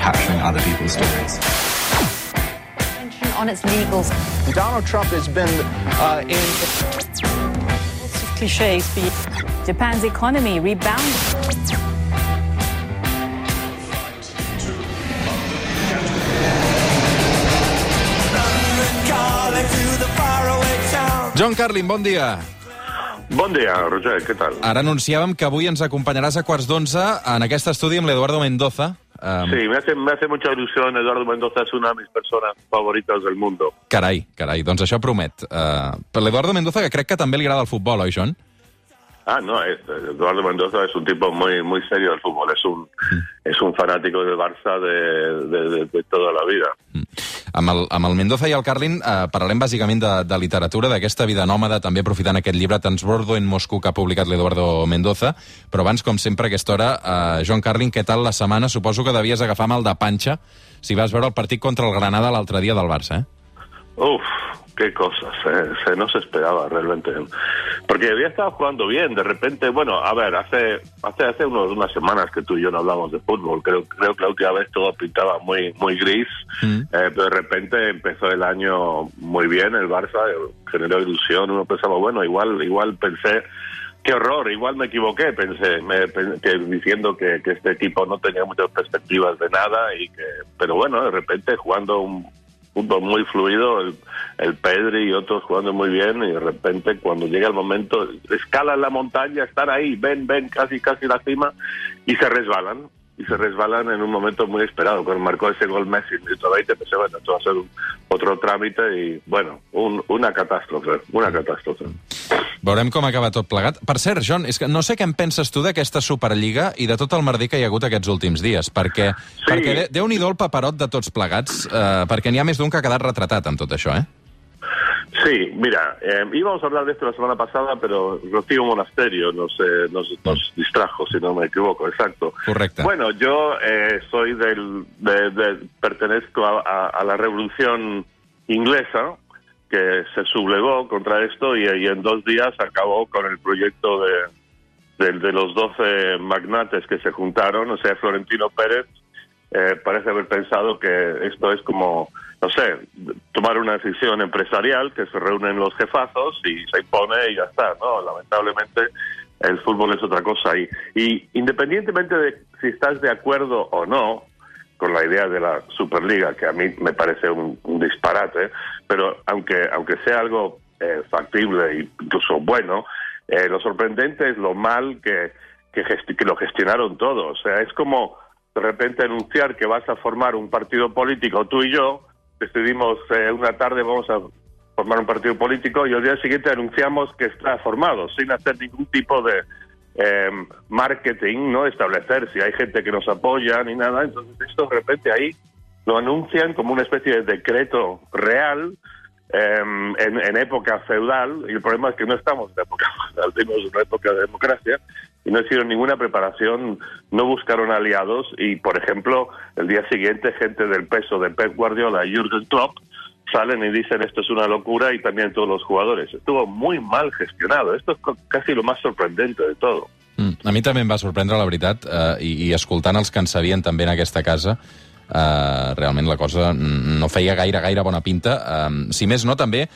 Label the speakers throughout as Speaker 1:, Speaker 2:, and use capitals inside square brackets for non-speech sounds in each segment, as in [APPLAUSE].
Speaker 1: capturing other people's stories.
Speaker 2: on its legals.
Speaker 3: Donald Trump has been uh, in.
Speaker 2: Lots of cliches. Japan's economy rebounded.
Speaker 4: John Carlin, bon dia.
Speaker 5: Bon dia, Roger, què tal?
Speaker 4: Ara anunciàvem que avui ens acompanyaràs a quarts d'onze en aquest estudi amb l'Eduardo Mendoza. Um,
Speaker 5: Sí, me hace, me hace mucha ilusión. Eduardo Mendoza es una de mis personas favoritas del mundo.
Speaker 4: Carai, carai, doncs això promet. Uh, per l'Eduardo Mendoza, que crec que també li agrada el futbol, oi, John?
Speaker 5: Ah, no, es- Eduardo Mendoza es un tipo muy muy serio del fútbol. Es un es un fanático del Barça de, de, de- de toda la vida.
Speaker 4: Amb el, amb el Mendoza i el Carlin uh, parlarem bàsicament de, de literatura, d'aquesta vida nòmada, també aprofitant aquest llibre Transbordo en Moscou que ha publicat l'Eduardo Mendoza. Però abans, com sempre, a aquesta hora, uh, John Carlin, què tal la setmana? Suposo que devies agafar mal de panxa si vas veure el partit contra el Granada l'altre dia del Barça, eh?
Speaker 5: Uf, qué cosas, eh, se no se esperaba realmente. Porque había estado jugando bien, de repente, bueno, a ver, hace hace hace unos, unas semanas que tú y yo no hablamos de fútbol, creo creo que la última vez todo pintaba muy muy gris,
Speaker 4: Mm.
Speaker 5: eh, pero de repente empezó el año muy bien, el Barça eh, generó ilusión, uno pensaba, bueno, igual igual pensé Qué horror, igual me equivoqué, pensé, me- que diciendo que, que este equipo no tenía muchas perspectivas de nada y que, pero bueno, de repente jugando un fútbol muy fluido, el, el Pedri y otros jugando muy bien y de repente cuando llega el momento escalan la montaña, están ahí, ven, ven, casi, casi la cima y se resbalan. Y se resbalan en un momento muy esperado. Cuando marcó ese gol Messi el minuto 20, pensé, bueno, esto va a ser un- otro trámite y, bueno, un- una catástrofe, una catástrofe.
Speaker 4: Veurem com acaba tot plegat. Per cert, John, és que no sé què en penses tu d'aquesta Superliga i de tot el merder que hi ha hagut aquests últims dies, perquè,
Speaker 5: Sí.
Speaker 4: perquè déu-n'hi-do el paperot de tots plegats, eh, perquè n'hi ha més d'un que ha quedat retratat amb tot això, eh?
Speaker 5: Sí, mira, eh, íbamos a hablar de esto la semana pasada, pero Rocío Monasterio nos, eh, nos, nos distrajo, si no me equivoco, exacto.
Speaker 4: Correcte.
Speaker 5: Bueno, yo eh, soy del, de, de- pertenezco a, a- a la revolución inglesa que se sublevó contra esto y, en dos días acabó con el proyecto de, de, de los 12 magnates que se juntaron, o sea, Florentino Pérez eh, parece haber pensado que esto es como, no sé, tomar una decisión empresarial, que se reúnen los jefazos y se impone y ya está, ¿no? Lamentablemente el fútbol es otra cosa. Y, y independientemente de si estás de acuerdo o no con la idea de la Superliga, que a mí me parece un disparate, pero aunque, aunque sea algo eh, factible e incluso bueno, eh, lo sorprendente es lo mal que, que, que lo gestionaron todos. O sea, es como de repente anunciar que vas a formar un partido político, tú y yo, decidimos eh, una tarde vamos a formar un partido político y al día siguiente anunciamos que está formado, sin hacer ningún tipo de eh, marketing, no establecer si hay gente que nos apoya ni nada. Entonces esto de repente ahí lo anuncian como una especie de decreto real eh, en, en época feudal y el problema es que no estamos en época [LAUGHS] feudal, tenemos una época de democracia y no hicieron ninguna preparación, no buscaron aliados y, por ejemplo, el día siguiente gente del peso de Pep Guardiola y Jürgen Klopp salen y dicen esto es una locura y también todos los jugadores. Estuvo muy mal gestionado. Esto es casi lo más sorprendente de todo.
Speaker 4: Mm. A mi també em va sorprendre, la veritat, eh, i, i escoltant els que en sabien també casa, eh, realment la cosa no feia gaire, gaire bona pinta. Eh, si més no, també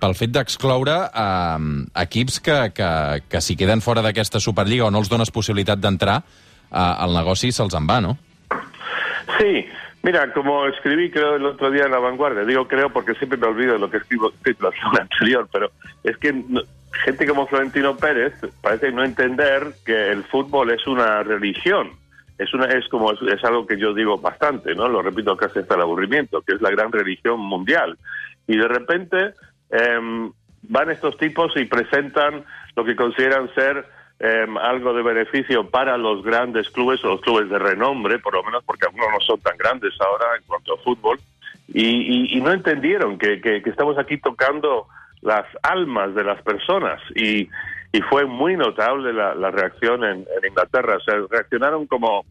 Speaker 4: pel fet d'excloure eh, equips que, que, que si queden fora d'aquesta Superliga o no els dones possibilitat d'entrar, eh, el negoci se'ls en va, no?
Speaker 5: Sí, mira, como escribí creo el otro día en La Vanguardia, digo creo porque siempre me olvido de lo que escribo escrito la semana [LAUGHS] anterior, pero es que gente como Florentino Pérez parece no entender que el fútbol es una religión. Es, una, es como es, algo que yo digo bastante, ¿no? Lo repito casi hasta el aburrimiento, que es la gran religión mundial. Y de repente em, van estos tipos y presentan lo que consideran ser em, algo de beneficio para los grandes clubes o los clubes de renombre, por lo menos porque algunos no son tan grandes ahora en cuanto a fútbol, y, y- y no entendieron que, que- que estamos aquí tocando las almas de las personas y, y fue muy notable la, reacción en, Inglaterra. O sea, reaccionaron como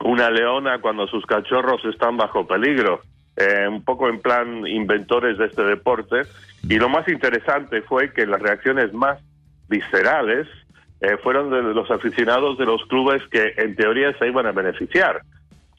Speaker 5: una leona cuando sus cachorros están bajo peligro, eh, un poco en plan inventores de este deporte. Y lo más interesante fue que las reacciones más viscerales eh, fueron de los aficionados de los clubes que en teoría se iban a beneficiar.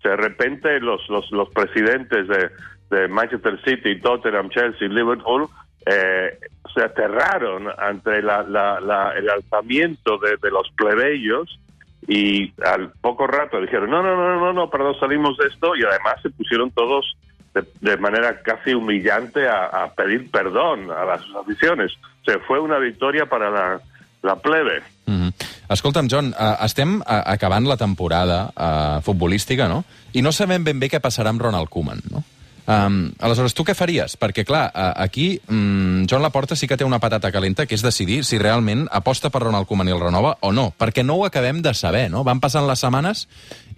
Speaker 5: De repente los, los, los presidentes de, de Manchester City, Tottenham, Chelsea, Liverpool eh, se aterraron ante la, la, la, el alzamiento de, de, los plebeyos y al poco rato dijeron, no, no, no, no, no, perdón, salimos de esto y además se pusieron todos de, de manera casi humillante a, a, pedir perdón a las aficiones. O sea, fue una victoria para la, la plebe.
Speaker 4: Mm -hmm. Escolta'm, John, uh, estem uh, acabant la temporada uh, futbolística, no? I no sabem ben bé què passarà amb Ronald Koeman, no? Um, aleshores, tu què faries? Perquè, clar, aquí um, Joan Laporta sí que té una patata calenta, que és decidir si realment aposta per Ronald Koeman i el renova o no, perquè no ho acabem de saber, no? Van passant les setmanes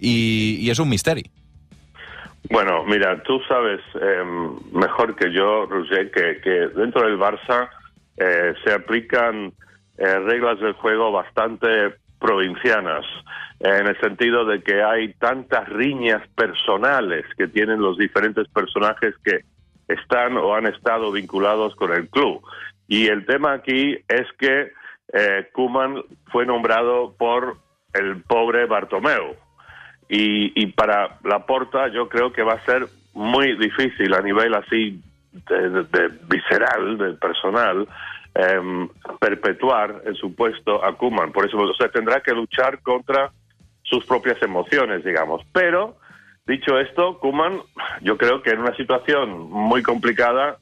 Speaker 4: i, i és un misteri.
Speaker 5: Bueno, mira, tú sabes eh, mejor que yo, Roger, que, que dentro del Barça eh, se aplican eh, reglas del juego bastante provincianas, en el sentido de que hay tantas riñas personales que tienen los diferentes personajes que están o han estado vinculados con el club. Y el tema aquí es que eh, Kuman fue nombrado por el pobre Bartomeu. Y, y para Laporta yo creo que va a ser muy difícil a nivel así de, de, de visceral, del personal, eh, perpetuar en su puesto a Kuman. Por eso o sea, tendrá que luchar contra sus propias emociones, digamos. Pero, dicho esto, Kuman, yo creo que en una situación muy complicada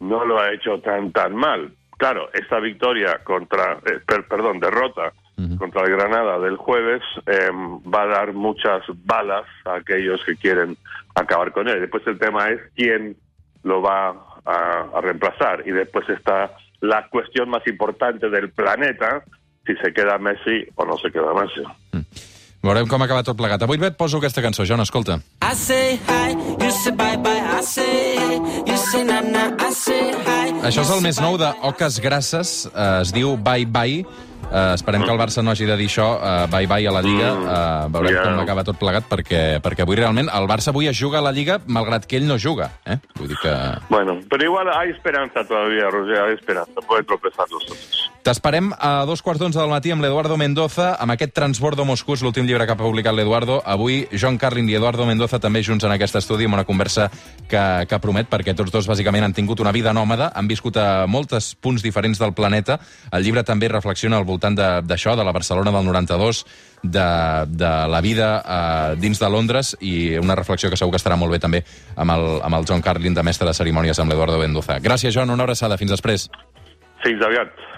Speaker 5: no lo ha hecho tan tan mal. Claro, esta victoria contra, eh, per, perdón, derrota uh -huh. contra el Granada del jueves eh, va a dar muchas balas a aquellos que quieren acabar con él. Después el tema es quién lo va a, a reemplazar y después está la cuestión más importante del planeta, si se queda Messi o no se queda Messi.
Speaker 4: Mm. Veurem com acaba tot plegat. Avui et poso aquesta cançó, Joan, escolta. I say hi, you say bye bye, I say hey, you say na na, I say hi. Això és el més nou de Oques Grasses, uh, es diu Bye Bye, Uh, esperem mm. que el Barça no hagi de dir això, uh, bye bye a la Lliga, uh, veurem yeah. com acaba tot plegat, perquè, perquè avui realment el Barça avui es juga a la Lliga, malgrat que ell no juga. Eh? Vull dir que...
Speaker 5: Bueno, però igual hay esperanza todavía, Roger, hay esperanza, puede tropezar nosotros.
Speaker 4: T'esperem a dos quarts d'onze del matí amb l'Eduardo Mendoza, amb aquest Transbordo Moscú, és l'últim llibre que ha publicat l'Eduardo. Avui, John Carlin i Eduardo Mendoza també junts en aquest estudi, amb una conversa que, que promet, perquè tots dos bàsicament han tingut una vida nòmada, han viscut a molts punts diferents del planeta. El llibre també reflexiona al voltant d'això, de, de la Barcelona del 92, de, de la vida eh, dins de Londres i una reflexió que segur que estarà molt bé també amb el, amb el John Carlin de mestre de cerimònies amb l'Eduardo Mendoza. Gràcies, John, una abraçada. Fins després.
Speaker 5: Fins aviat.